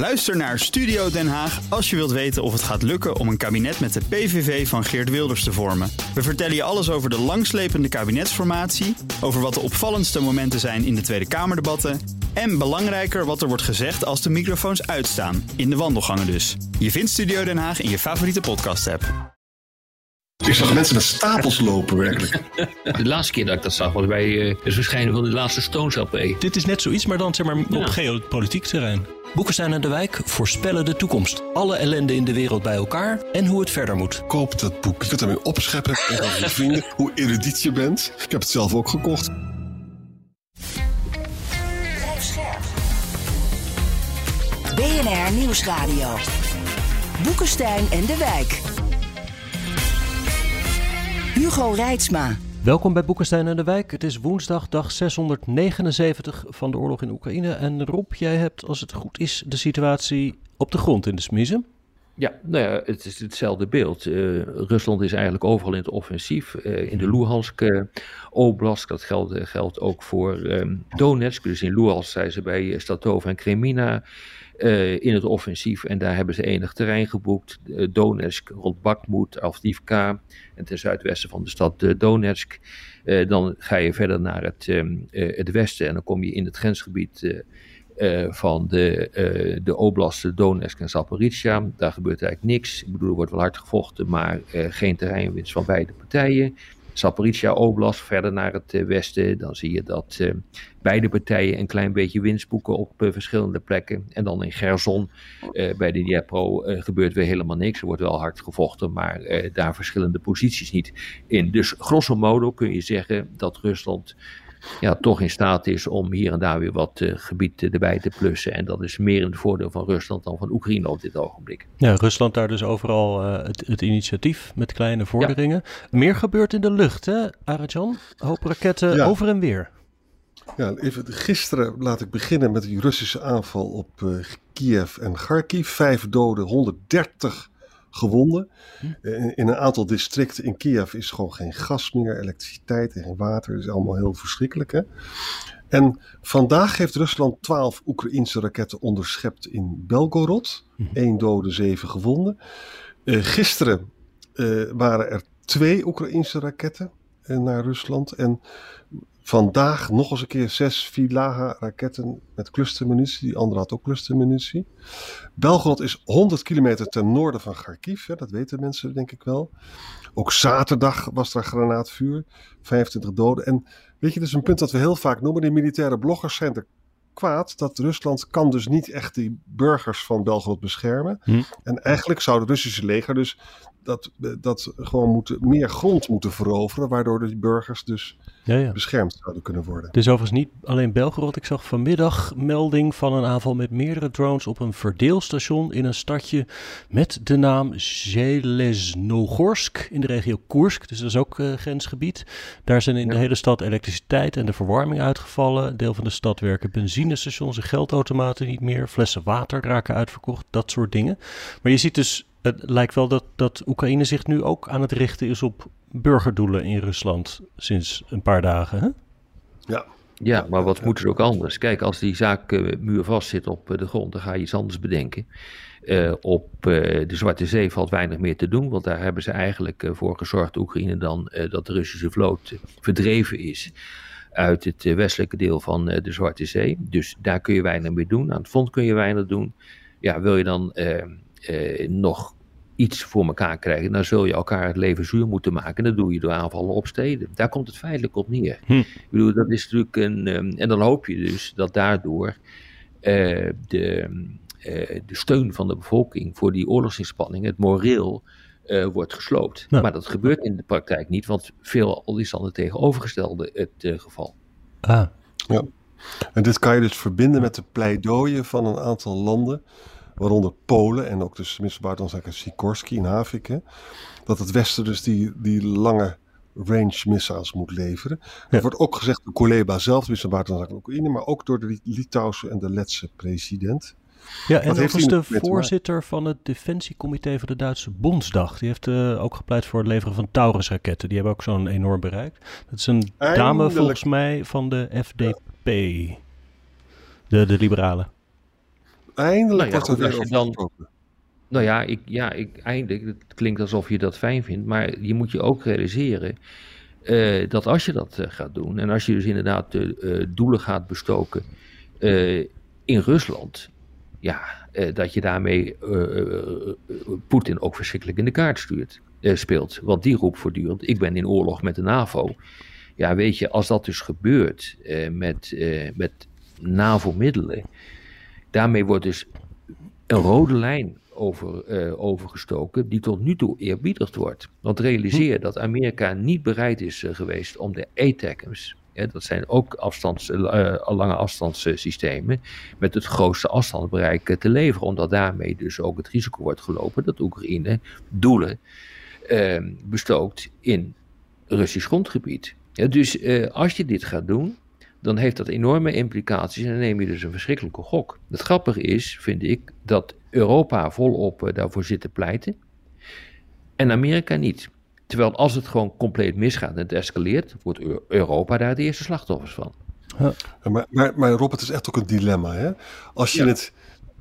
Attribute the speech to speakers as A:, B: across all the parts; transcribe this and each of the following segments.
A: Luister naar Studio Den Haag als je wilt weten of het gaat lukken om een kabinet met de PVV van Geert Wilders te vormen. We vertellen je alles over de langslepende kabinetsformatie, over wat de opvallendste momenten zijn in de Tweede Kamerdebatten en belangrijker wat er wordt gezegd als de microfoons uitstaan, in de wandelgangen dus. Je vindt Studio Den Haag in je favoriete podcast-app.
B: Ik zag mensen met stapels lopen, werkelijk.
C: De laatste keer dat ik dat zag was bij uh, het verschijnen van de laatste Stones LP.
D: Dit is net zoiets, maar dan zeg maar op geopolitiek terrein. Boekenstein en de Wijk voorspellen de toekomst. Alle ellende in de wereld bij elkaar en hoe het verder moet.
B: Koop dat boek. Je kunt ermee opscheppen en gaan je vrienden hoe erudiet je bent. Ik heb het zelf ook gekocht.
E: BNR Nieuwsradio. Boekenstein en de Wijk. Hugo Reitsma.
D: Welkom bij Boekenstein en de Wijk. Het is woensdag, dag 679 van de oorlog in Oekraïne. En Rob, jij hebt, als het goed is, de situatie op de grond in de smiezen.
C: Ja, nou ja, het is hetzelfde beeld. Uh, Rusland is eigenlijk overal in het offensief. Uh, in de Luhansk uh, Oblast, dat geldt, geldt ook voor um, Donetsk. Dus in Luhansk zijn ze bij Statova en Kremina in het offensief. En daar hebben ze enig terrein geboekt. Donetsk, rond Bakhmut, Avdivka en ten zuidwesten van de stad Donetsk. dan ga je verder naar het, ehm, het westen en dan kom je in het grensgebied van de, de oblasten Donetsk en Zaporizhia. Daar gebeurt eigenlijk niks. Ik bedoel, er wordt wel hard gevochten, maar geen terreinwinst van beide partijen. Zaporizhia Oblast, verder naar het westen, dan zie je dat beide partijen een klein beetje winst boeken op verschillende plekken. En dan in Gerson, bij de Dnipro, gebeurt weer helemaal niks. Er wordt wel hard gevochten, maar daar verschillende posities niet in. Dus grosso modo kun je zeggen dat Rusland ja, toch in staat is om hier en daar weer wat uh, gebied erbij te plussen. En dat is meer in het voordeel van Rusland dan van Oekraïne op dit ogenblik.
D: Ja, Rusland daar dus overal uh, het, het, initiatief met kleine vorderingen. Ja. Meer gebeurt in de lucht, hè, Arajan? Hoop raketten ja. over en weer.
B: Ja, even, gisteren laat ik beginnen met die Russische aanval op uh, Kiev en Kharkiv. Vijf doden, 130 gewonden. Hm. In, in, een aantal districten in Kiev is gewoon geen gas meer, elektriciteit en geen water. Dat is allemaal heel verschrikkelijk. Hè? En vandaag heeft Rusland 12 Oekraïnse raketten onderschept in Belgorod. Hm. Eén dode, zeven gewonden. Uh, gisteren uh, waren er twee Oekraïnse raketten uh, naar Rusland. En Vandaag nog eens een keer zes Vilaha raketten met clustermunitie. Die andere had ook clustermunitie. Belgrad is 100 kilometer ten noorden van Kharkiv. Hè, dat weten mensen denk ik wel. Ook zaterdag was er granaatvuur. 25 doden. En weet je, dat is een punt dat we heel vaak noemen. Die militaire bloggers zijn er kwaad dat Rusland kan dus niet echt die burgers van Belgrad beschermen. Hm. En eigenlijk zou het Russische leger dus dat, dat gewoon moeten, meer grond moeten veroveren, waardoor de burgers dus ja, ja. beschermd zouden kunnen worden.
D: Het is overigens niet alleen Belgorod. Ik zag vanmiddag melding van een aanval met meerdere drones op een verdeelstation in een stadje met de naam Zelesnogorsk in de regio Koersk. Dus dat is ook uh, grensgebied. Daar zijn in ja. de hele stad elektriciteit en de verwarming uitgevallen. Deel van de stad werken benzinestations en geldautomaten niet meer. Flessen water raken uitverkocht, dat soort dingen. Maar je ziet dus het lijkt wel dat, dat Oekraïne zich nu ook aan het richten is op burgerdoelen in Rusland sinds een paar dagen. Hè?
B: Ja.
C: Ja, maar wat moet er ook anders? Kijk, als die zaak uh, muurvast zit op uh, de grond, dan ga je iets anders bedenken. Uh, op de Zwarte Zee valt weinig meer te doen, want daar hebben ze eigenlijk voor gezorgd, Oekraïne dan, dat de Russische vloot verdreven is uit het westelijke deel van de Zwarte Zee. Dus daar kun je weinig meer doen. Aan het front kun je weinig doen. Ja, wil je dan eh, nog iets voor elkaar krijgen, dan zul je elkaar het leven zuur moeten maken. Dat doe je door aanvallen op steden. Daar komt het feitelijk op neer. Hm. Ik bedoel, dat is natuurlijk een. Um, en dan hoop je dus dat daardoor uh, de, uh, de steun van de bevolking voor die oorlogsinspanningen, het moreel, uh, wordt gesloopt. Maar dat gebeurt in de praktijk niet, want veel al is dan het tegenovergestelde het geval.
B: Ah. Ja. En dit kan je dus verbinden met de pleidooien van een aantal landen waaronder Polen en ook dus tenminste buitenlandzaken Sikorsky in Havik, dat het Westen dus die, die lange range missiles moet leveren. Ja. Dat wordt ook gezegd door Kuleba zelf, tenminste buitenlandzaken Oekraïne, maar ook door de Litouwse en de Letse president.
D: Ja, en dat is de voorzitter van het Defensiecomité van de Duitse Bondsdag. Die heeft uh, ook gepleit voor het leveren van Taurus-raketten. Die hebben ook zo'n enorm bereik. Dat is een Eindelijk. dame volgens mij van de FDP. Ja. De, de liberalen
B: Eindelijk
C: Nou ja,
B: wordt er weer
C: dan-
B: gesproken.
C: Nou ja, ik, ja ik, eindelijk, het klinkt alsof je dat fijn vindt, maar je moet je ook realiseren eh, dat als je dat eh, gaat doen, en als je dus inderdaad de eh, doelen gaat bestoken in Rusland, ja, dat je daarmee Poetin ook verschrikkelijk in de kaart stuurt, speelt. Want die roept voortdurend, ik ben in oorlog met de NAVO. Ja, weet je, als dat dus gebeurt met, met NAVO-middelen, daarmee wordt dus een rode lijn over, eh, overgestoken die tot nu toe eerbiedigd wordt. Want realiseer dat Amerika niet bereid is eh, geweest om de ATACMS, hè, dat zijn ook afstands, eh, lange afstandssystemen, met het grootste afstandsbereik te leveren. Omdat daarmee dus ook het risico wordt gelopen dat Oekraïne doelen eh, bestookt in Russisch grondgebied. Ja, dus als je dit gaat doen, dan heeft dat enorme implicaties en dan neem je dus een verschrikkelijke gok. Het grappige is, vind ik, dat Europa volop eh, daarvoor zit te pleiten en Amerika niet. Terwijl als het gewoon compleet misgaat en het escaleert, wordt Eu- Europa daar de eerste slachtoffers van.
B: Ja, Maar, maar, maar Rob, het is echt ook een dilemma. Hè? Als, je
C: Ja.
B: het,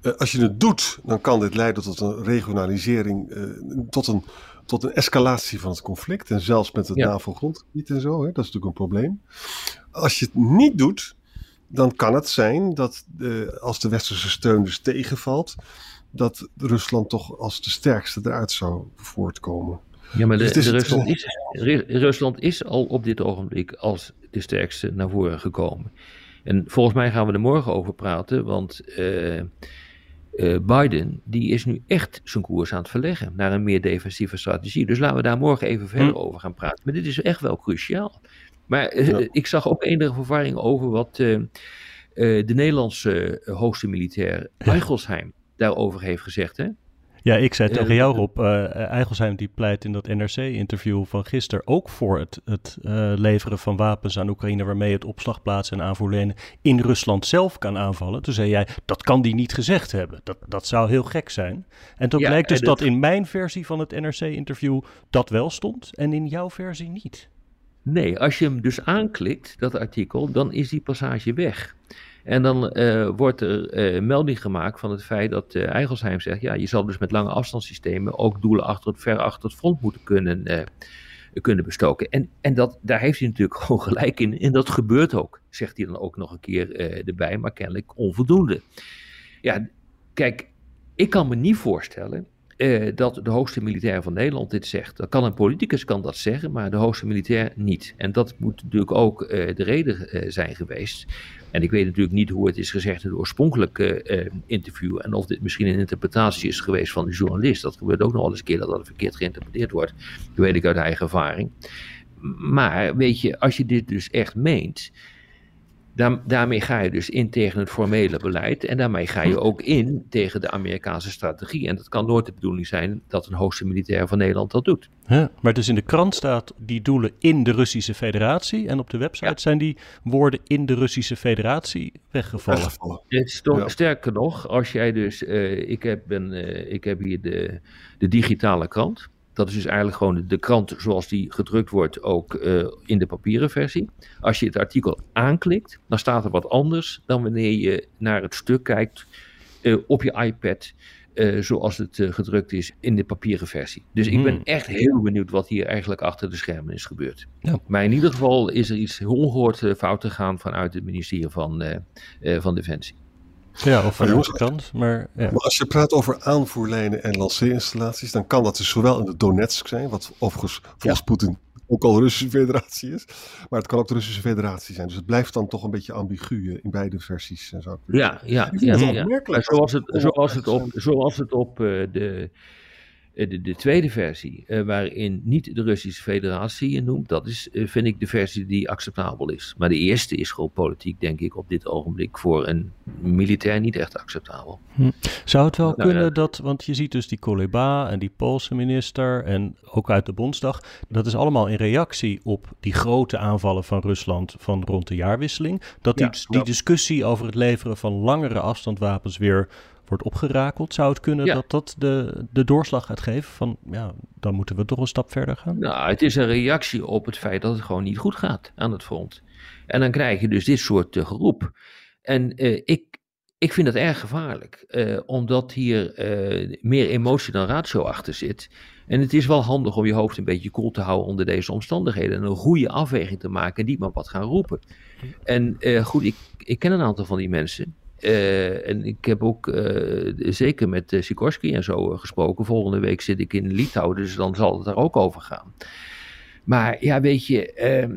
B: eh, als je het doet, dan kan dit leiden tot een regionalisering, eh, tot, een, tot een escalatie van het conflict. En zelfs met het
C: Ja.
B: NAVO-grondgebied en zo. Hè? Dat is natuurlijk een probleem. Als je het niet doet, dan kan het zijn dat eh, als de westerse steun dus tegenvalt, dat Rusland toch als de sterkste eruit zou voortkomen.
C: Ja, maar de,
B: Dus
C: de Rusland, is, Ru- Rusland is al op dit ogenblik als de sterkste naar voren gekomen. En volgens mij gaan we er morgen over praten, want eh, eh, Biden die is nu echt zijn koers aan het verleggen naar een meer defensieve strategie. Dus laten we daar morgen even verder over gaan praten. Maar dit is echt wel cruciaal. Maar eh,
B: Ja.
C: ik zag ook enige verwarring over wat eh, eh, de Nederlandse hoogste militair Eichelsheim daarover heeft gezegd. Hè?
D: Ja, ik zei tegen jou Rob, eh Eigelsheim die pleit in dat NRC-interview van gisteren ook voor het, het leveren van wapens aan Oekraïne waarmee het opslagplaatsen en aanvoerlijnen in Rusland zelf kan aanvallen. Toen zei jij, dat kan die niet gezegd hebben. Dat, dat zou heel gek zijn. En toen
C: Ja,
D: blijkt dus dat in mijn versie van het NRC-interview dat wel stond en in jouw versie niet.
C: Nee, als je hem dus aanklikt, dat artikel, dan is die passage weg. En dan eh, wordt er eh, melding gemaakt van het feit dat eh Eigelsheim zegt: ja, je zal dus met lange afstandssystemen ook doelen achter het, ver achter het front moeten kunnen, kunnen bestoken. En, en dat, daar heeft hij natuurlijk gewoon gelijk in. En dat gebeurt ook, zegt hij dan ook nog een keer erbij, maar kennelijk onvoldoende. Ja, kijk, ik kan me niet voorstellen eh, dat de hoogste militair van Nederland dit zegt. Dat kan een politicus kan dat zeggen, maar de hoogste militair niet. En dat moet natuurlijk ook eh, de reden eh, zijn geweest. En ik weet natuurlijk niet hoe het is gezegd in het oorspronkelijke interview. En of dit misschien een interpretatie is geweest van de journalist. Dat gebeurt ook nog wel eens een keer dat dat verkeerd geïnterpreteerd wordt. Dat weet ik uit eigen ervaring. Maar weet je, als je dit dus echt meent. Daar, daarmee ga je dus in tegen het formele beleid en daarmee ga je ook in tegen de Amerikaanse strategie. En dat kan nooit de bedoeling zijn dat een hoogste militair van Nederland dat doet.
D: Ja, maar dus in de krant staat die doelen in de Russische Federatie en op de website
C: Ja.
D: zijn die woorden in de Russische Federatie weggevallen.
B: Ja.
C: Sterker nog, als jij dus, eh, ik, heb, ben, eh, ik heb hier de, de digitale krant. Dat is dus eigenlijk gewoon de, krant zoals die gedrukt wordt, ook eh, in de papieren versie. Als je het artikel aanklikt, dan staat er wat anders dan wanneer je naar het stuk kijkt eh, op je iPad. eh, zoals het gedrukt is in de papieren versie. Dus ik ben
D: Hmm.
C: echt heel benieuwd wat hier eigenlijk achter de schermen is gebeurd.
D: Ja.
C: Maar in ieder geval is er iets ongehoord eh, fout gegaan vanuit het ministerie van, van Defensie.
D: Ja, of van
B: Maar
D: onze krant. Maar ja.
B: Maar als je praat over aanvoerlijnen en lanceerinstallaties, dan kan dat dus zowel in de Donetsk zijn, wat overigens volgens Poetin ook al de Russische federatie is, maar het kan ook de Russische federatie zijn. Dus het blijft dan toch een beetje ambigu eh, in beide versies. En zo.
C: Ja, ja, ja. ja. zoals het, zoals het op, zoals het op eh, de, de, de tweede versie, eh, waarin niet de Russische federatie je noemt, dat is, eh, vind ik, de versie die acceptabel is. Maar de eerste is gewoon politiek, denk ik, op dit ogenblik voor een militair niet echt acceptabel.
D: Zou het wel
C: Nou,
D: kunnen
C: ja.
D: dat, want je ziet dus die Koleba en die Poolse minister en ook uit de Bondsdag, dat is allemaal in reactie op die grote aanvallen van Rusland van rond de jaarwisseling, dat die,
C: Ja,
D: die
B: ja.
D: discussie over het leveren van langere afstandwapens weer wordt opgerakeld. Zou het kunnen
C: Ja.
D: dat dat de, de doorslag gaat geven van, ja, dan moeten we toch een stap verder gaan?
C: Nou, het is een reactie op het feit dat het gewoon niet goed gaat aan het front. En dan krijg je dus dit soort eh, geroep. En eh, ik, ik vind dat erg gevaarlijk, uh, omdat hier uh, meer emotie dan ratio achter zit. En het is wel handig om je hoofd een beetje koel te houden onder deze omstandigheden. En een goede afweging te maken en niet maar wat gaan roepen. En uh, goed, ik, ik ken een aantal van die mensen. En ik heb ook zeker met Sikorski en zo gesproken. Volgende week zit ik in Litouwen, dus dan zal het daar ook over gaan. Maar ja, weet je ehm,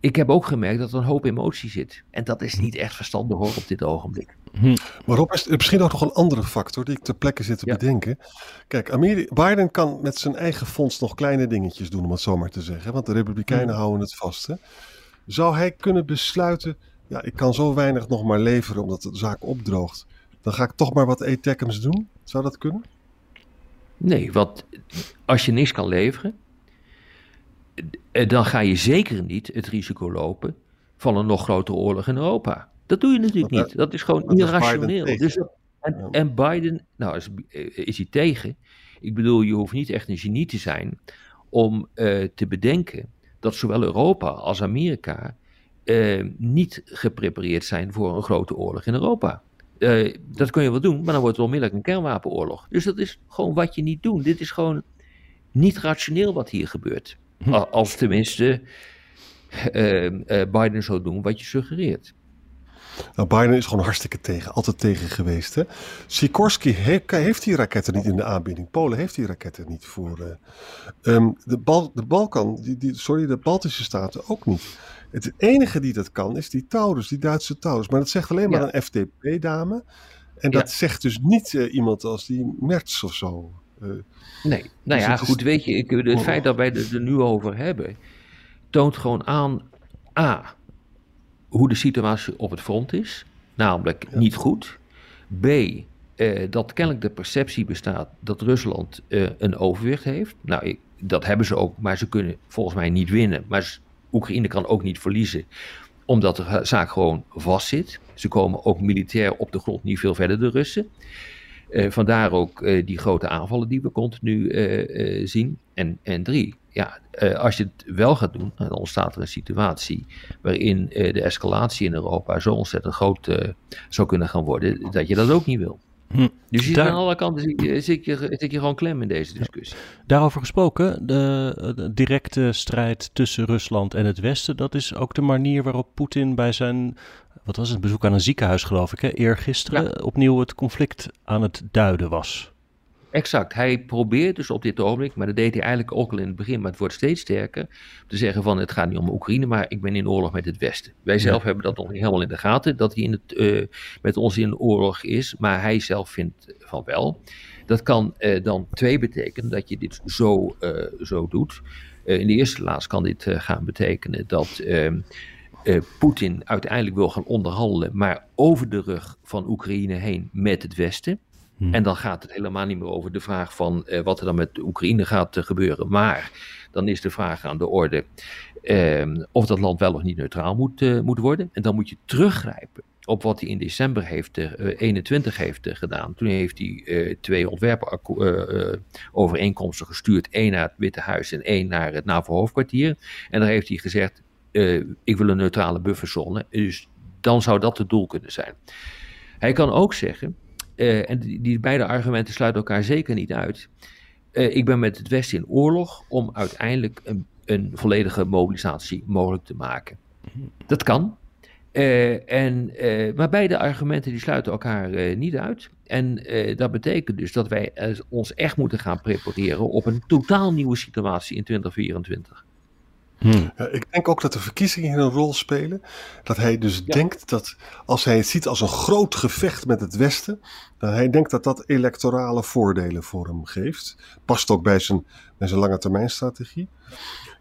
C: ik heb ook gemerkt dat er een hoop emotie zit. En dat is niet echt verstandig hoor op dit ogenblik.
B: Hm. Maar Rob, is er misschien ook nog een andere factor die ik ter plekke zit te bedenken. Kijk, Amerika, Biden kan met zijn eigen fonds nog kleine dingetjes doen, om het zo maar te zeggen. Want de Republikeinen hm. houden het vast. Hè? Zou hij kunnen besluiten, ja, ik kan zo weinig nog maar leveren omdat de zaak opdroogt. Dan ga ik toch maar wat ATACMS doen? Zou dat kunnen?
C: Nee, want als je niks kan leveren, eh, dan ga je zeker niet het risico lopen van een nog grotere oorlog in Europa. Dat doe je natuurlijk niet. Dat is gewoon irrationeel. Dus en, en, Biden, nou is, eh, is, hij tegen. Ik bedoel, je hoeft niet echt een genie te zijn om uh, te bedenken dat zowel Europa als Amerika uh, niet geprepareerd zijn voor een grote oorlog in Europa. Uh, dat kun je wel doen, maar dan wordt het onmiddellijk een kernwapenoorlog. Dus dat is gewoon wat je niet doet. Dit is gewoon niet rationeel wat hier gebeurt. Hm. Als tenminste uh, uh, Biden zou doen wat je suggereert.
B: Nou, Biden is gewoon hartstikke tegen, altijd tegen geweest. Hè? Sikorski heeft, heeft die raketten niet in de aanbieding. Polen heeft die raketten niet voor. Uh, um, de, Bal, de Balkan, die, die, sorry, de Baltische staten ook niet. Het enige die dat kan is die Taurus, die Duitse Taurus. Maar dat zegt alleen maar een FDP-dame. En dat zegt dus niet uh, iemand als die Merz of zo.
C: Uh, nee, nou dus ja, goed, weet je, ik, het feit dat wij het er nu over hebben, toont gewoon aan, A, hoe de situatie op het front is, namelijk niet goed. B, eh, dat kennelijk de perceptie bestaat dat Rusland eh, een overwicht heeft. Nou, ik, dat hebben ze ook, maar ze kunnen volgens mij niet winnen. Maar Oekraïne kan ook niet verliezen, omdat de zaak gewoon vastzit. Ze komen ook militair op de grond niet veel verder, de Russen. Uh, vandaar ook uh, die grote aanvallen die we continu uh, zien. En, en drie, ja, als je het wel gaat doen, dan ontstaat er een situatie waarin de escalatie in Europa zo ontzettend groot zou kunnen gaan worden, dat je dat ook niet wil. Hm. Dus je Daar... aan alle kanten zit je, zit, je, zit je gewoon klem in deze discussie.
D: Daarover gesproken, de, de, directe strijd tussen Rusland en het Westen, dat is ook de manier waarop Poetin bij zijn wat was het, bezoek aan een ziekenhuis geloof ik, hè, eergisteren opnieuw het conflict aan het duiden was.
C: Exact. Hij probeert dus op dit ogenblik, maar dat deed hij eigenlijk ook al in het begin, maar het wordt steeds sterker, te zeggen van het gaat niet om Oekraïne, maar ik ben in oorlog met het Westen. Wij zelf hebben dat nog niet helemaal in de gaten, dat hij in het, uh, met ons in oorlog is, maar hij zelf vindt van wel. Dat kan uh, dan twee betekenen, dat je dit zo, uh, zo doet. in de eerste plaats kan dit gaan betekenen dat uh, Poetin uiteindelijk wil gaan onderhandelen, maar over de rug van Oekraïne heen met het Westen. Hmm. En dan gaat het helemaal niet meer over de vraag van uh, wat er dan met Oekraïne gaat uh, gebeuren. Maar dan is de vraag aan de orde ehm, of dat land wel of niet neutraal moet, moet worden. En dan moet je teruggrijpen op wat hij in december heeft, 21 heeft gedaan. Toen heeft hij twee ontwerpovereenkomsten gestuurd. één naar het Witte Huis en één naar het NAVO-hoofdkwartier. En daar heeft hij gezegd, ik wil een neutrale bufferzone. Dus dan zou dat het doel kunnen zijn. Hij kan ook zeggen, uh, en die, die, beide argumenten sluiten elkaar zeker niet uit. Uh, ik ben met het Westen in oorlog om uiteindelijk een, een volledige mobilisatie mogelijk te maken. Dat kan. en, maar beide argumenten die sluiten elkaar niet uit. En dat betekent dus dat wij ons echt moeten gaan prepareren op een totaal nieuwe situatie in 2024.
B: Hmm. ik denk ook dat de verkiezingen een rol spelen. Dat hij dus denkt dat als hij het ziet als een groot gevecht met het Westen, dat hij denkt dat dat electorale voordelen voor hem geeft. Past ook bij zijn, bij zijn lange termijn strategie.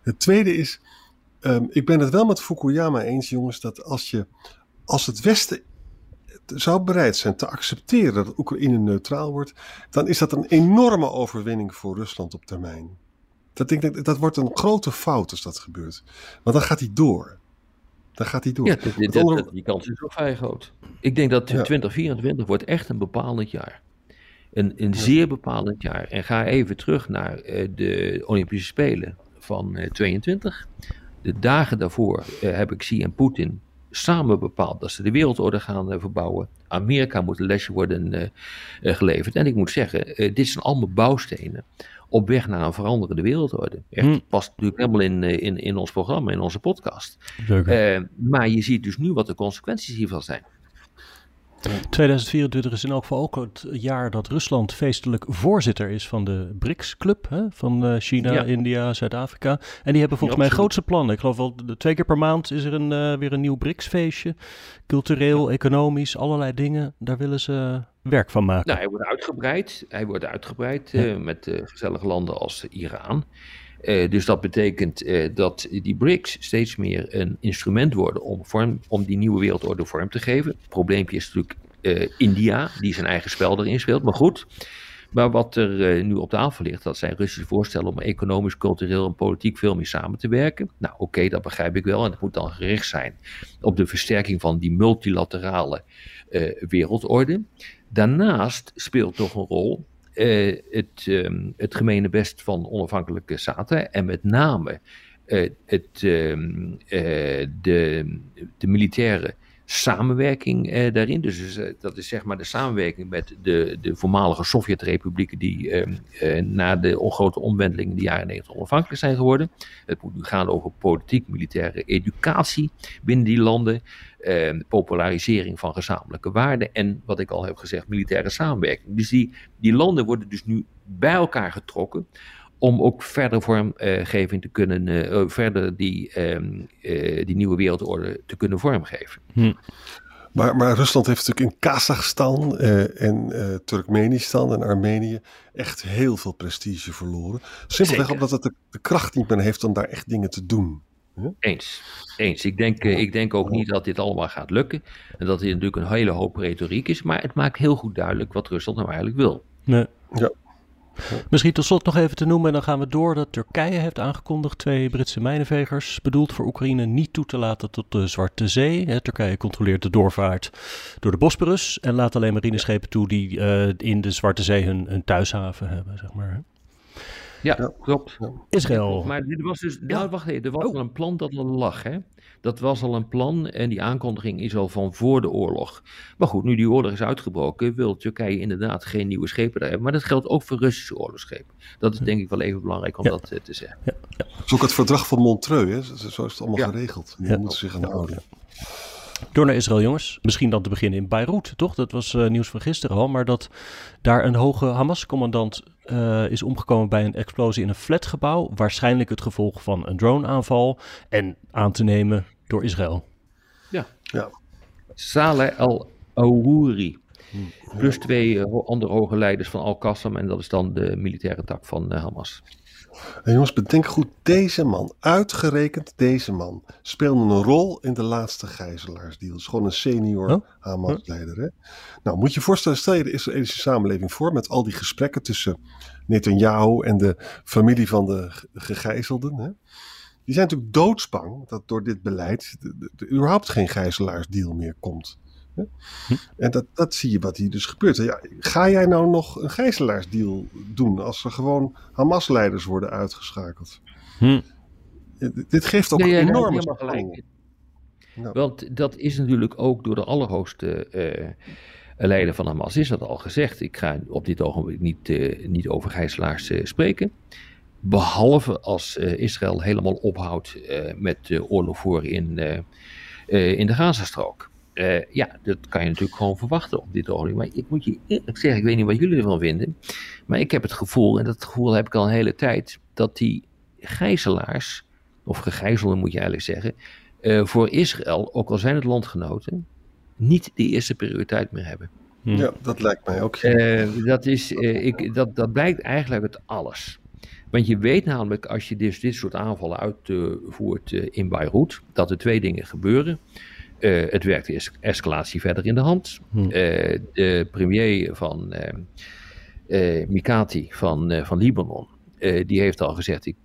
B: Het tweede is, um, ik ben het wel met Fukuyama eens, jongens, dat als, je, als het Westen zou bereid zijn te accepteren dat Oekraïne neutraal wordt, dan is dat een enorme overwinning voor Rusland op termijn. Dat, denk ik, dat wordt een grote fout als dat gebeurt. Want dan gaat hij door. Dan gaat hij door.
C: Ja, die kans is ook vrij groot. Ik denk dat 2024 wordt echt een bepalend jaar. Een, een zeer bepalend jaar. En ga even terug naar uh, de Olympische Spelen van uh, 22. De dagen daarvoor uh, heb ik Xi en Poetin samen bepaald dat ze de wereldorde gaan verbouwen. Amerika moet een lesje worden geleverd. En ik moet zeggen, dit zijn allemaal bouwstenen op weg naar een veranderende wereldorde. Echt, hm. past natuurlijk helemaal in, in, in ons programma, in onze podcast. maar je ziet dus nu wat de consequenties hiervan zijn.
D: 2024 is in elk geval ook het jaar dat Rusland feestelijk voorzitter is van de BRICS-club. Van uh, China, India, Zuid-Afrika. En die hebben volgens mij grootste plannen. Ik geloof wel twee keer per maand is er een, uh, weer een nieuw BRICS-feestje. Cultureel, economisch, allerlei dingen. Daar willen ze werk van maken.
C: Nou, hij wordt uitgebreid. Hij wordt uitgebreid uh, met gezellige landen als Iran. Uh, dus dat betekent uh, dat die BRICS steeds meer een instrument worden om, om die nieuwe wereldorde vorm te geven. Het probleempje is natuurlijk uh, India, die zijn eigen spel erin speelt. Maar goed, maar wat er nu op tafel ligt, dat zijn Russische voorstellen om economisch, cultureel en politiek veel meer samen te werken. Nou oké, dat begrijp ik wel. En dat moet dan gericht zijn op de versterking van die multilaterale wereldorde. Daarnaast speelt toch een rol uh, het, um, het best van onafhankelijke staten en met name uh, het, uh, de, de samenwerking uh, daarin. Dus uh, dat is zeg maar de samenwerking met de, de voormalige Sovjet-republieken die uh, na de grote omwenteling in de jaren 90 onafhankelijk zijn geworden. Het moet nu gaan over politiek, militaire educatie binnen die landen, popularisering van gezamenlijke waarden en wat ik al heb gezegd, militaire samenwerking. Dus die, die landen worden dus nu bij elkaar getrokken om ook verder vormgeving te kunnen, uh, verder die, um, uh, die nieuwe wereldorde te kunnen vormgeven. Hm.
B: Maar, maar, Rusland heeft natuurlijk in Kazachstan uh, en Turkmenistan en Armenië echt heel veel prestige verloren. Simpelweg omdat het de, de, kracht niet meer heeft om daar echt dingen te doen.
C: Eens. Eens. Ik denk, ik denk ook niet dat dit allemaal gaat lukken. En dat dit natuurlijk een hele hoop retoriek is. Maar het maakt heel goed duidelijk wat Rusland nou eigenlijk wil.
D: Nee. Ja. Misschien tot slot nog even te noemen, en dan gaan we door, dat Turkije heeft aangekondigd twee Britse mijnenvegers bedoeld voor Oekraïne niet toe te laten tot de Zwarte Zee. Turkije controleert de doorvaart door de Bosporus en laat alleen marineschepen toe die uh, in de Zwarte Zee hun, hun thuishaven hebben, zeg maar.
C: Ja, klopt.
D: Israël.
C: Maar dit was dus, ja. wacht even, er was oh. al een plan dat er lag, hè? Dat was al een plan en die aankondiging is al van voor de oorlog. Maar goed, nu die oorlog is uitgebroken, wil Turkije inderdaad geen nieuwe schepen daar hebben. Maar dat geldt ook voor Russische oorlogsschepen. Dat is denk ik wel even belangrijk om dat eh, te zeggen. Ja.
B: Ja. Dat is ook het verdrag van Montreux, hè? Zo is het allemaal geregeld. Je moet zich aan houden.
D: Door naar Israël, jongens. Misschien dan te beginnen in Beirut, toch? Dat was uh, nieuws van gisteren al. Maar dat daar een hoge Hamas-commandant uh, is omgekomen bij een explosie in een flatgebouw. Waarschijnlijk het gevolg van een droneaanval. En aan te nemen door Israël.
C: Ja. ja. Saleh al-Awouri. Plus twee uh, andere hoge leiders van Al-Qassam. En dat is dan de militaire tak van Hamas.
B: En jongens, bedenk goed, deze man, uitgerekend deze man, speelde een rol in de laatste gijzelaarsdeal. is gewoon een senior oh? Hamas-leider. Hè? Nou, moet je je voorstellen, stel je de Israëlische samenleving voor met al die gesprekken tussen Netanyahu en de familie van de gegijzelden. Hè? Die zijn natuurlijk doodsbang dat door dit beleid er überhaupt geen gijzelaarsdeal meer komt. Hm. En dat, dat zie je wat hier dus gebeurt. Ja, ga jij nou nog een gijzelaarsdeal doen als er gewoon Hamas-leiders worden uitgeschakeld? Hm. Dit geeft ook nee, enorme
C: gelijk. Nou. Want dat is natuurlijk ook door de allerhoogste uh, leider van Hamas is dat al gezegd. Ik ga op dit ogenblik niet, uh, niet over gijzelaars uh, spreken. Behalve als Israël helemaal ophoudt met oorlog voeren in, in de Gazastrook. Uh, ja, dat kan je natuurlijk gewoon verwachten op dit ogenblik. Maar ik moet je eerlijk zeggen, ik weet niet wat jullie ervan vinden. Maar ik heb het gevoel, en dat gevoel heb ik al een hele tijd, dat die gijzelaars, of gegijzelden moet je eigenlijk zeggen, uh, voor Israël, ook al zijn het landgenoten, niet de eerste prioriteit meer hebben.
B: Hm. Ja, dat lijkt mij ook.
C: Uh, dat, is, ik, dat, dat blijkt eigenlijk uit alles. Want je weet namelijk, als je dus dit soort aanvallen uitvoert in Beirut, dat er twee dingen gebeuren. Uh, het werkt de escalatie verder in de hand. Hm. Uh, de premier van uh, Mikati van, van Libanon, die heeft al gezegd, ik,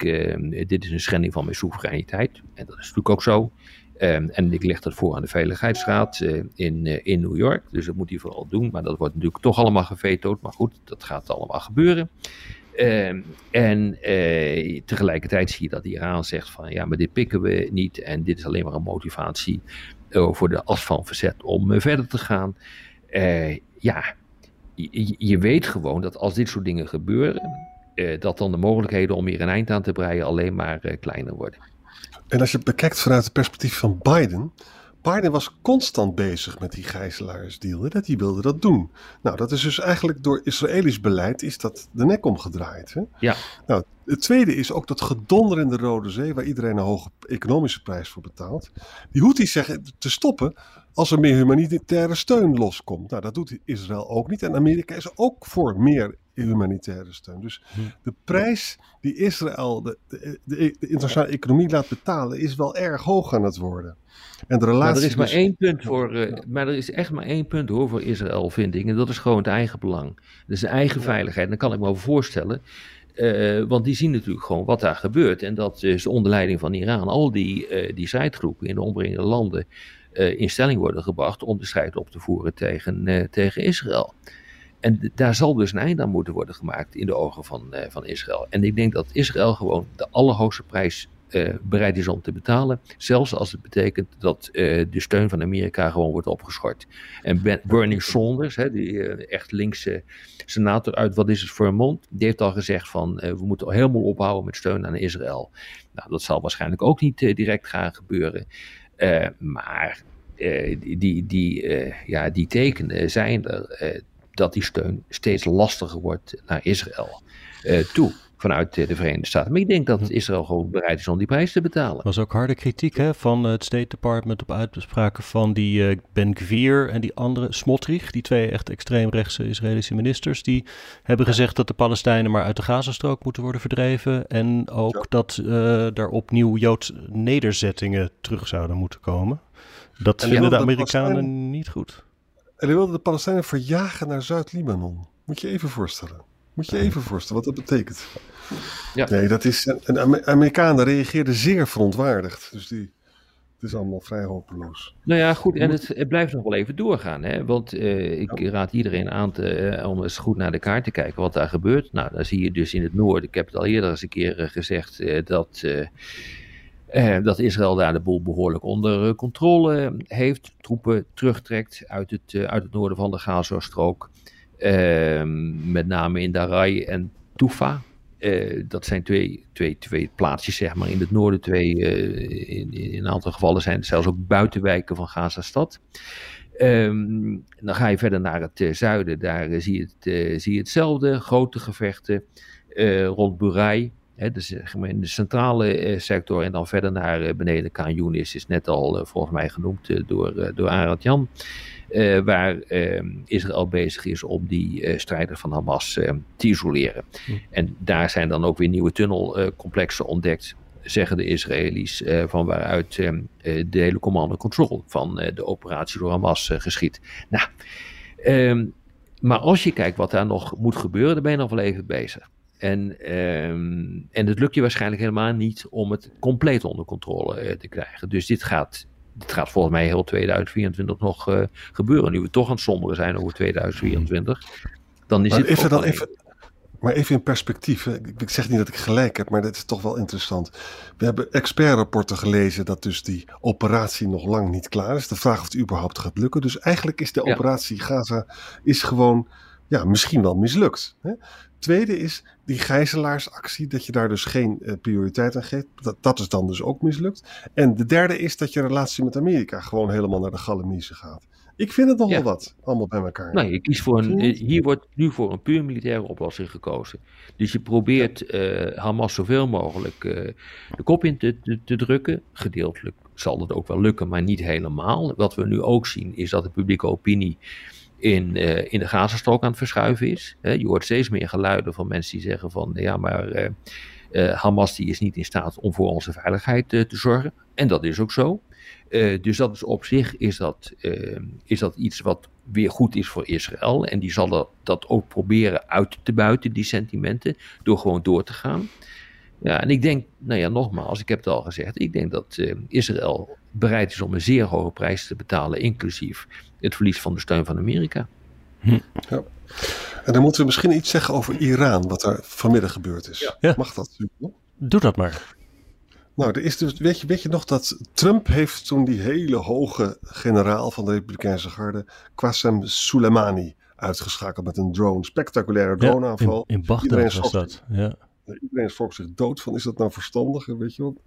C: dit is een schending van mijn soevereiniteit. En dat is natuurlijk ook zo. En ik leg dat voor aan de Veiligheidsraad in, in New York. Dus dat moet hij vooral doen. Maar dat wordt natuurlijk toch allemaal gevetood. Maar goed, dat gaat allemaal gebeuren. Uh, en uh, tegelijkertijd zie je dat Iran zegt van ja, maar dit pikken we niet en dit is alleen maar een motivatie voor de as van verzet om verder te gaan. ja, je, je, weet gewoon dat als dit soort dingen gebeuren, dat dan de mogelijkheden om hier een eind aan te breien alleen maar kleiner worden.
B: En als je het bekijkt vanuit het perspectief van Biden, Biden was constant bezig met die gijzelaarsdeal. Dat hij wilde dat doen. Nou, dat is dus eigenlijk door Israëlisch beleid is dat de nek omgedraaid. Hè?
C: Ja.
B: Nou, het tweede is ook dat gedonder in de Rode Zee, waar iedereen een hoge economische prijs voor betaalt. Die Houthis zeggen te stoppen als er meer humanitaire steun loskomt. Nou, dat doet Israël ook niet. En Amerika is ook voor meer humanitaire steun. Dus hm. de prijs die Israël, de, de, de, internationale economie laat betalen, is wel erg hoog aan het worden.
C: En de relatie maar er is maar één punt voor, uh, maar er is echt maar één punt hoor voor Israël, vind ik. En dat is gewoon het eigen belang. Dus de eigen veiligheid. En dan kan ik me over voorstellen. Uh, want die zien natuurlijk gewoon wat daar gebeurt. En dat is onder leiding van Iran. Al die, uh, die strijdgroepen in de omringende landen in stelling worden gebracht om de strijd op te voeren tegen, tegen Israël. En daar zal dus een eind aan moeten worden gemaakt in de ogen van, uh, van Israël. En ik denk dat Israël gewoon de allerhoogste prijs uh, bereid is om te betalen. Zelfs als het betekent dat uh, de steun van Amerika gewoon wordt opgeschort. En Bernie Sanders, hè, die echt linkse senator uit wat is het voor een mond, die heeft al gezegd van we moeten helemaal ophouden met steun aan Israël. Nou, dat zal waarschijnlijk ook niet direct gaan gebeuren. maar die, die, ja, die tekenen zijn er dat die steun steeds lastiger wordt naar Israël uh, toe vanuit de Verenigde Staten. Maar ik denk dat Israël gewoon bereid is om die prijs te betalen. Er
D: was ook harde kritiek hè, van het State Department op uitspraken van die uh, Ben Gvir en die andere Smotrich, die twee echt extreemrechtse Israëlische ministers, die hebben gezegd dat de Palestijnen maar uit de Gazastrook moeten worden verdreven en ook dat uh, er opnieuw Joods nederzettingen terug zouden moeten komen. Dat vinden de Amerikanen niet goed.
B: En hij wilde de Palestijnen verjagen naar Zuid-Libanon. Moet je even voorstellen. Moet je even voorstellen wat dat betekent. Ja. Nee, dat is. Een Amerikanen reageerden zeer verontwaardigd. Dus die. Het is allemaal vrij hopeloos.
C: Nou ja, goed. En het, het blijft nog wel even doorgaan. Hè? Want uh, ik raad iedereen aan te, uh, om eens goed naar de kaart te kijken wat daar gebeurt. Nou, dan zie je dus in het noorden. Ik heb het al eerder eens een keer uh, gezegd. dat eh, dat Israël daar de boel behoorlijk onder eh, controle heeft. Troepen terugtrekt uit het, uh, uit het noorden van de Gazastrook. Ehm, met name in Darai en Tufa. dat zijn twee, twee, twee plaatsjes zeg maar, in het noorden. Twee, in, in, een aantal gevallen zijn het zelfs ook buitenwijken van Gazastad. Um, dan ga je verder naar het zuiden. Daar zie, je het, zie je hetzelfde. Grote gevechten rond Burai dus in de centrale eh, sector en dan verder naar eh, beneden. Kaan Yunis is net al volgens mij genoemd door, door Arad Jan. waar ehm, Israël bezig is om die strijders van Hamas ehm, te isoleren. Hm. En daar zijn dan ook weer nieuwe tunnelcomplexen ontdekt zeggen de Israëli's, van waaruit ehm, de hele command control van de operatie door Hamas geschiet. Nou, maar als je kijkt wat daar nog moet gebeuren, dan ben je nog wel even bezig. En, ehm, en het lukt je waarschijnlijk helemaal niet om het compleet onder controle uh, te krijgen. Dus dit gaat, dit gaat volgens mij heel 2024 nog uh, gebeuren. Nu we toch aan het somberen zijn over 2024, dan is maar het.
B: Even dan even, maar even in perspectief. Ik zeg niet dat ik gelijk heb, maar dat is toch wel interessant. We hebben expertrapporten gelezen dat dus die operatie nog lang niet klaar is. De vraag of het überhaupt gaat lukken. Dus eigenlijk is de operatie Gaza is gewoon ja, misschien wel mislukt. Hè? Tweede is die gijzelaarsactie, dat je daar dus geen uh, prioriteit aan geeft. Dat, dat is dan dus ook mislukt. En de derde is dat je relatie met Amerika gewoon helemaal naar de galamiezen gaat. Ik vind het nogal wat, allemaal bij elkaar.
C: Nee, je kiest voor een, eh, hier wordt nu voor een puur militaire oplossing gekozen. Dus je probeert uh, Hamas zoveel mogelijk uh, de kop in te, te, te, drukken. Gedeeltelijk zal dat ook wel lukken, maar niet helemaal. Wat we nu ook zien is dat de publieke opinie in, uh, in de Gazastrook aan het verschuiven is. je hoort steeds meer geluiden van mensen die zeggen van ja, maar uh, uh, Hamas die is niet in staat om voor onze veiligheid te zorgen. En dat is ook zo. dus dat is op zich is dat, is dat iets wat weer goed is voor Israël. En die zal dat ook proberen uit te buiten, die sentimenten, door gewoon door te gaan. Ja, en ik denk, nou ja, nogmaals, ik heb het al gezegd, ik denk dat Israël bereid is om een zeer hoge prijs te betalen, inclusief het verlies van de steun van Amerika.
B: Hm. Ja. En dan moeten we misschien iets zeggen over Iran, wat er vanmiddag gebeurd is. Ja. Mag dat?
D: Doe dat maar.
B: Nou, er is dus, weet, je, weet je nog dat Trump heeft toen die hele hoge generaal van de Republikeinse Garde, Qasem Soleimani, uitgeschakeld met een drone. Spectaculaire droneaanval.
D: in, in Bagdad was dat, ja.
B: Iedereen schrok zich dood van, is dat nou verstandig, weet je wat?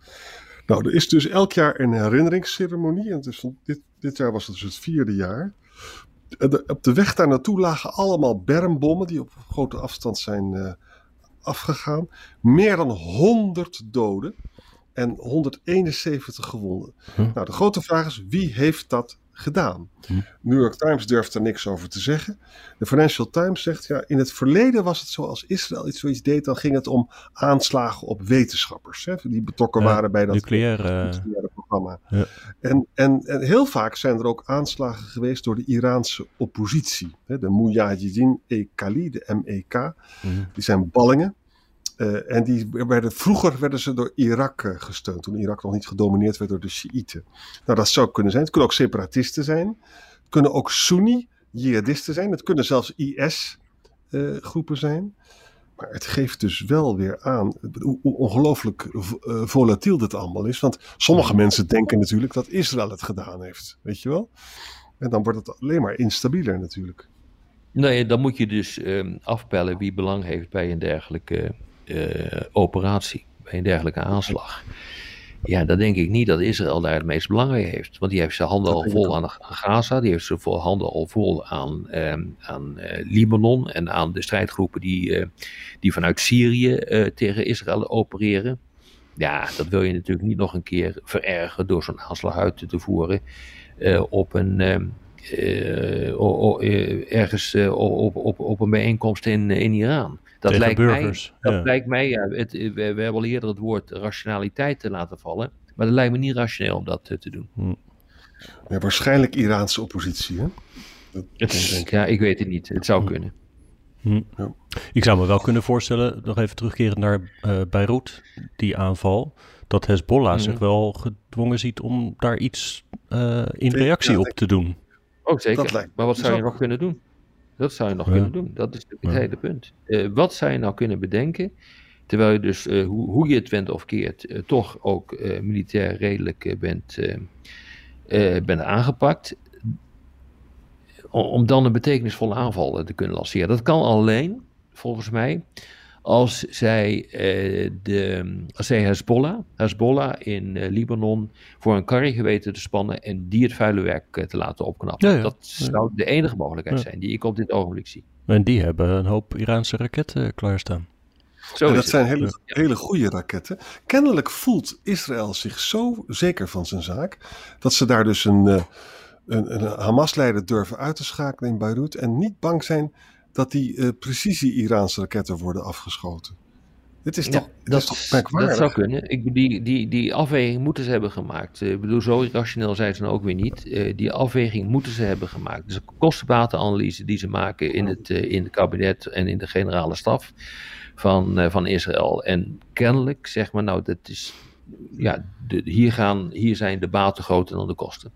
B: Nou, er is dus elk jaar een herinneringsceremonie. En dus dit, dit jaar was het dus het vierde jaar. op de weg daar naartoe lagen allemaal bermbommen die op grote afstand zijn uh, afgegaan. Meer dan 100 doden en 171 gewonden. Nou, de grote vraag is: wie heeft dat gedaan? Hm. New York Times durft er niks over te zeggen. De Financial Times zegt: ja, in het verleden was het zo als Israël iets zoiets deed, dan ging het om aanslagen op wetenschappers hè, die betrokken waren bij dat
D: nucleaire,
B: programma. Ja. En, en, en heel vaak zijn er ook aanslagen geweest door de Iraanse oppositie. Hè, de Mujahideen-e-Kali, de MEK. Hm. Die zijn ballingen. Uh, en die werden, vroeger werden ze door Irak uh, gesteund, toen Irak nog niet gedomineerd werd door de Shiiten. Nou, dat zou kunnen zijn. Het kunnen ook separatisten zijn. Het kunnen ook Sunni jihadisten zijn. Het kunnen zelfs IS-groepen uh, zijn. Maar het geeft dus wel weer aan hoe ongelooflijk volatiel dit allemaal is. Want sommige mensen denken natuurlijk dat Israël het gedaan heeft. Weet je wel? En dan wordt het alleen maar instabieler natuurlijk.
C: Nee, dan moet je dus ehm, afpellen wie belang heeft bij een dergelijke operatie, bij een dergelijke aanslag. Ja, dan denk ik niet dat Israël daar het meest belang bij heeft. Want die heeft zijn handen al vol aan, Gaza, die heeft zijn handen al vol aan, ehm, aan uh, Libanon en aan de strijdgroepen die, uh, die vanuit Syrië tegen Israël opereren. Ja, dat wil je natuurlijk niet nog een keer verergen door zo'n aanslag uit te voeren op een. Ehm, ergens op, op, op een bijeenkomst in, in Iran. Dat, lijkt
D: burgers,
C: mij, dat lijkt mij, ja, het, we, we, hebben al eerder het woord rationaliteit te laten vallen. Maar dat lijkt me niet rationeel om dat te doen. Hm.
B: Ja, waarschijnlijk Iraanse oppositie, hè?
C: Dat, ja, ik weet het niet. Het zou hm. kunnen.
D: Hm. Ja. Ik zou me wel kunnen voorstellen, nog even terugkeren naar uh, Beirut, die aanval, dat Hezbollah hm. zich wel gedwongen ziet om daar iets uh, in reactie op te doen.
C: Ook zeker. Maar wat zou je nog kunnen doen? Dat zou je nog kunnen doen. Dat is het hele punt. Uh, wat zou je nou kunnen bedenken, terwijl je dus, uh, hoe, hoe, je het went of keert, uh, toch ook militair redelijk bent, bent aangepakt, om, om, dan een betekenisvolle aanval te kunnen lanceren. Dat kan alleen, volgens mij, als zij, uh, de, als zij Hezbollah, Hezbollah in uh, Libanon voor een karretje weten te spannen en die het vuile werk uh, te laten opknappen. Dat zou de enige mogelijkheid zijn die ik op dit ogenblik zie.
D: En die hebben een hoop Iraanse raketten klaarstaan.
B: Zo dat zijn hele, hele goede raketten. Kennelijk voelt Israël zich zo zeker van zijn zaak dat ze daar dus een, een, een Hamas-leider durven uit te schakelen in Beirut en niet bang zijn dat die uh, precisie-Iraanse raketten worden afgeschoten. Dit is toch, dat, is toch merkwaardig?
C: Dat zou kunnen. Ik, die, die, die afweging moeten ze hebben gemaakt. Ik bedoel, zo irrationeel zijn ze dan ook weer niet. Uh, die afweging moeten ze hebben gemaakt. Dus de kostenbatenanalyse die ze maken in het, uh, in het kabinet en in de generale staf van, van Israël. En kennelijk zeg maar, nou, dat is, ja, de, hier, gaan, hier zijn de baten groter dan de kosten.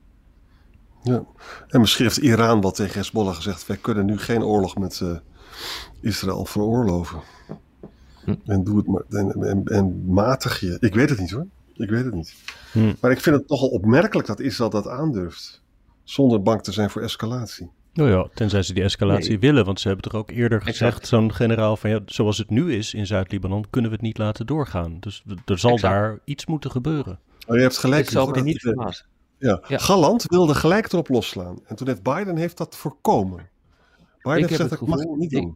B: Ja. En misschien heeft Iran wat tegen Hezbollah gezegd: wij kunnen nu geen oorlog met uh, Israël veroorloven. Hm. En doe het maar en, en, matig je. Ik weet het niet hoor. Ik weet het niet. Hm. Maar ik vind het nogal opmerkelijk dat Israël dat aandurft. Zonder bang te zijn voor escalatie.
D: Nou ja, tenzij ze die escalatie willen. Want ze hebben toch ook eerder gezegd, zo'n generaal, van ja, zoals het nu is in Zuid-Libanon, kunnen we het niet laten doorgaan. Dus er zal daar iets moeten gebeuren.
B: Oh, je hebt gelijk.
C: Ik zal me niet verbazen.
B: Ja. ja. Galland wilde gelijk erop losslaan. En toen heeft Biden heeft dat voorkomen.
C: Biden ik heeft gezegd, dat mag niet doen.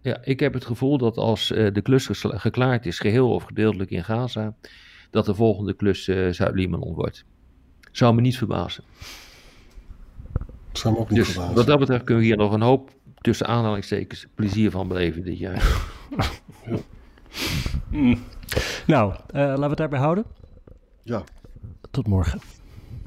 C: Ja, ik heb het gevoel dat als uh, de klus geklaard is, geheel of gedeeltelijk in Gaza, dat de volgende klus uh, Zuid-Libanon wordt. Zou me niet verbazen.
B: Zou me ook niet dus verbazen.
C: Wat dat betreft kunnen we hier nog een hoop, tussen aanhalingstekens, plezier van beleven dit jaar.
D: ja. mm. Nou, uh, laten we het daarbij houden.
B: Ja.
D: Tot morgen.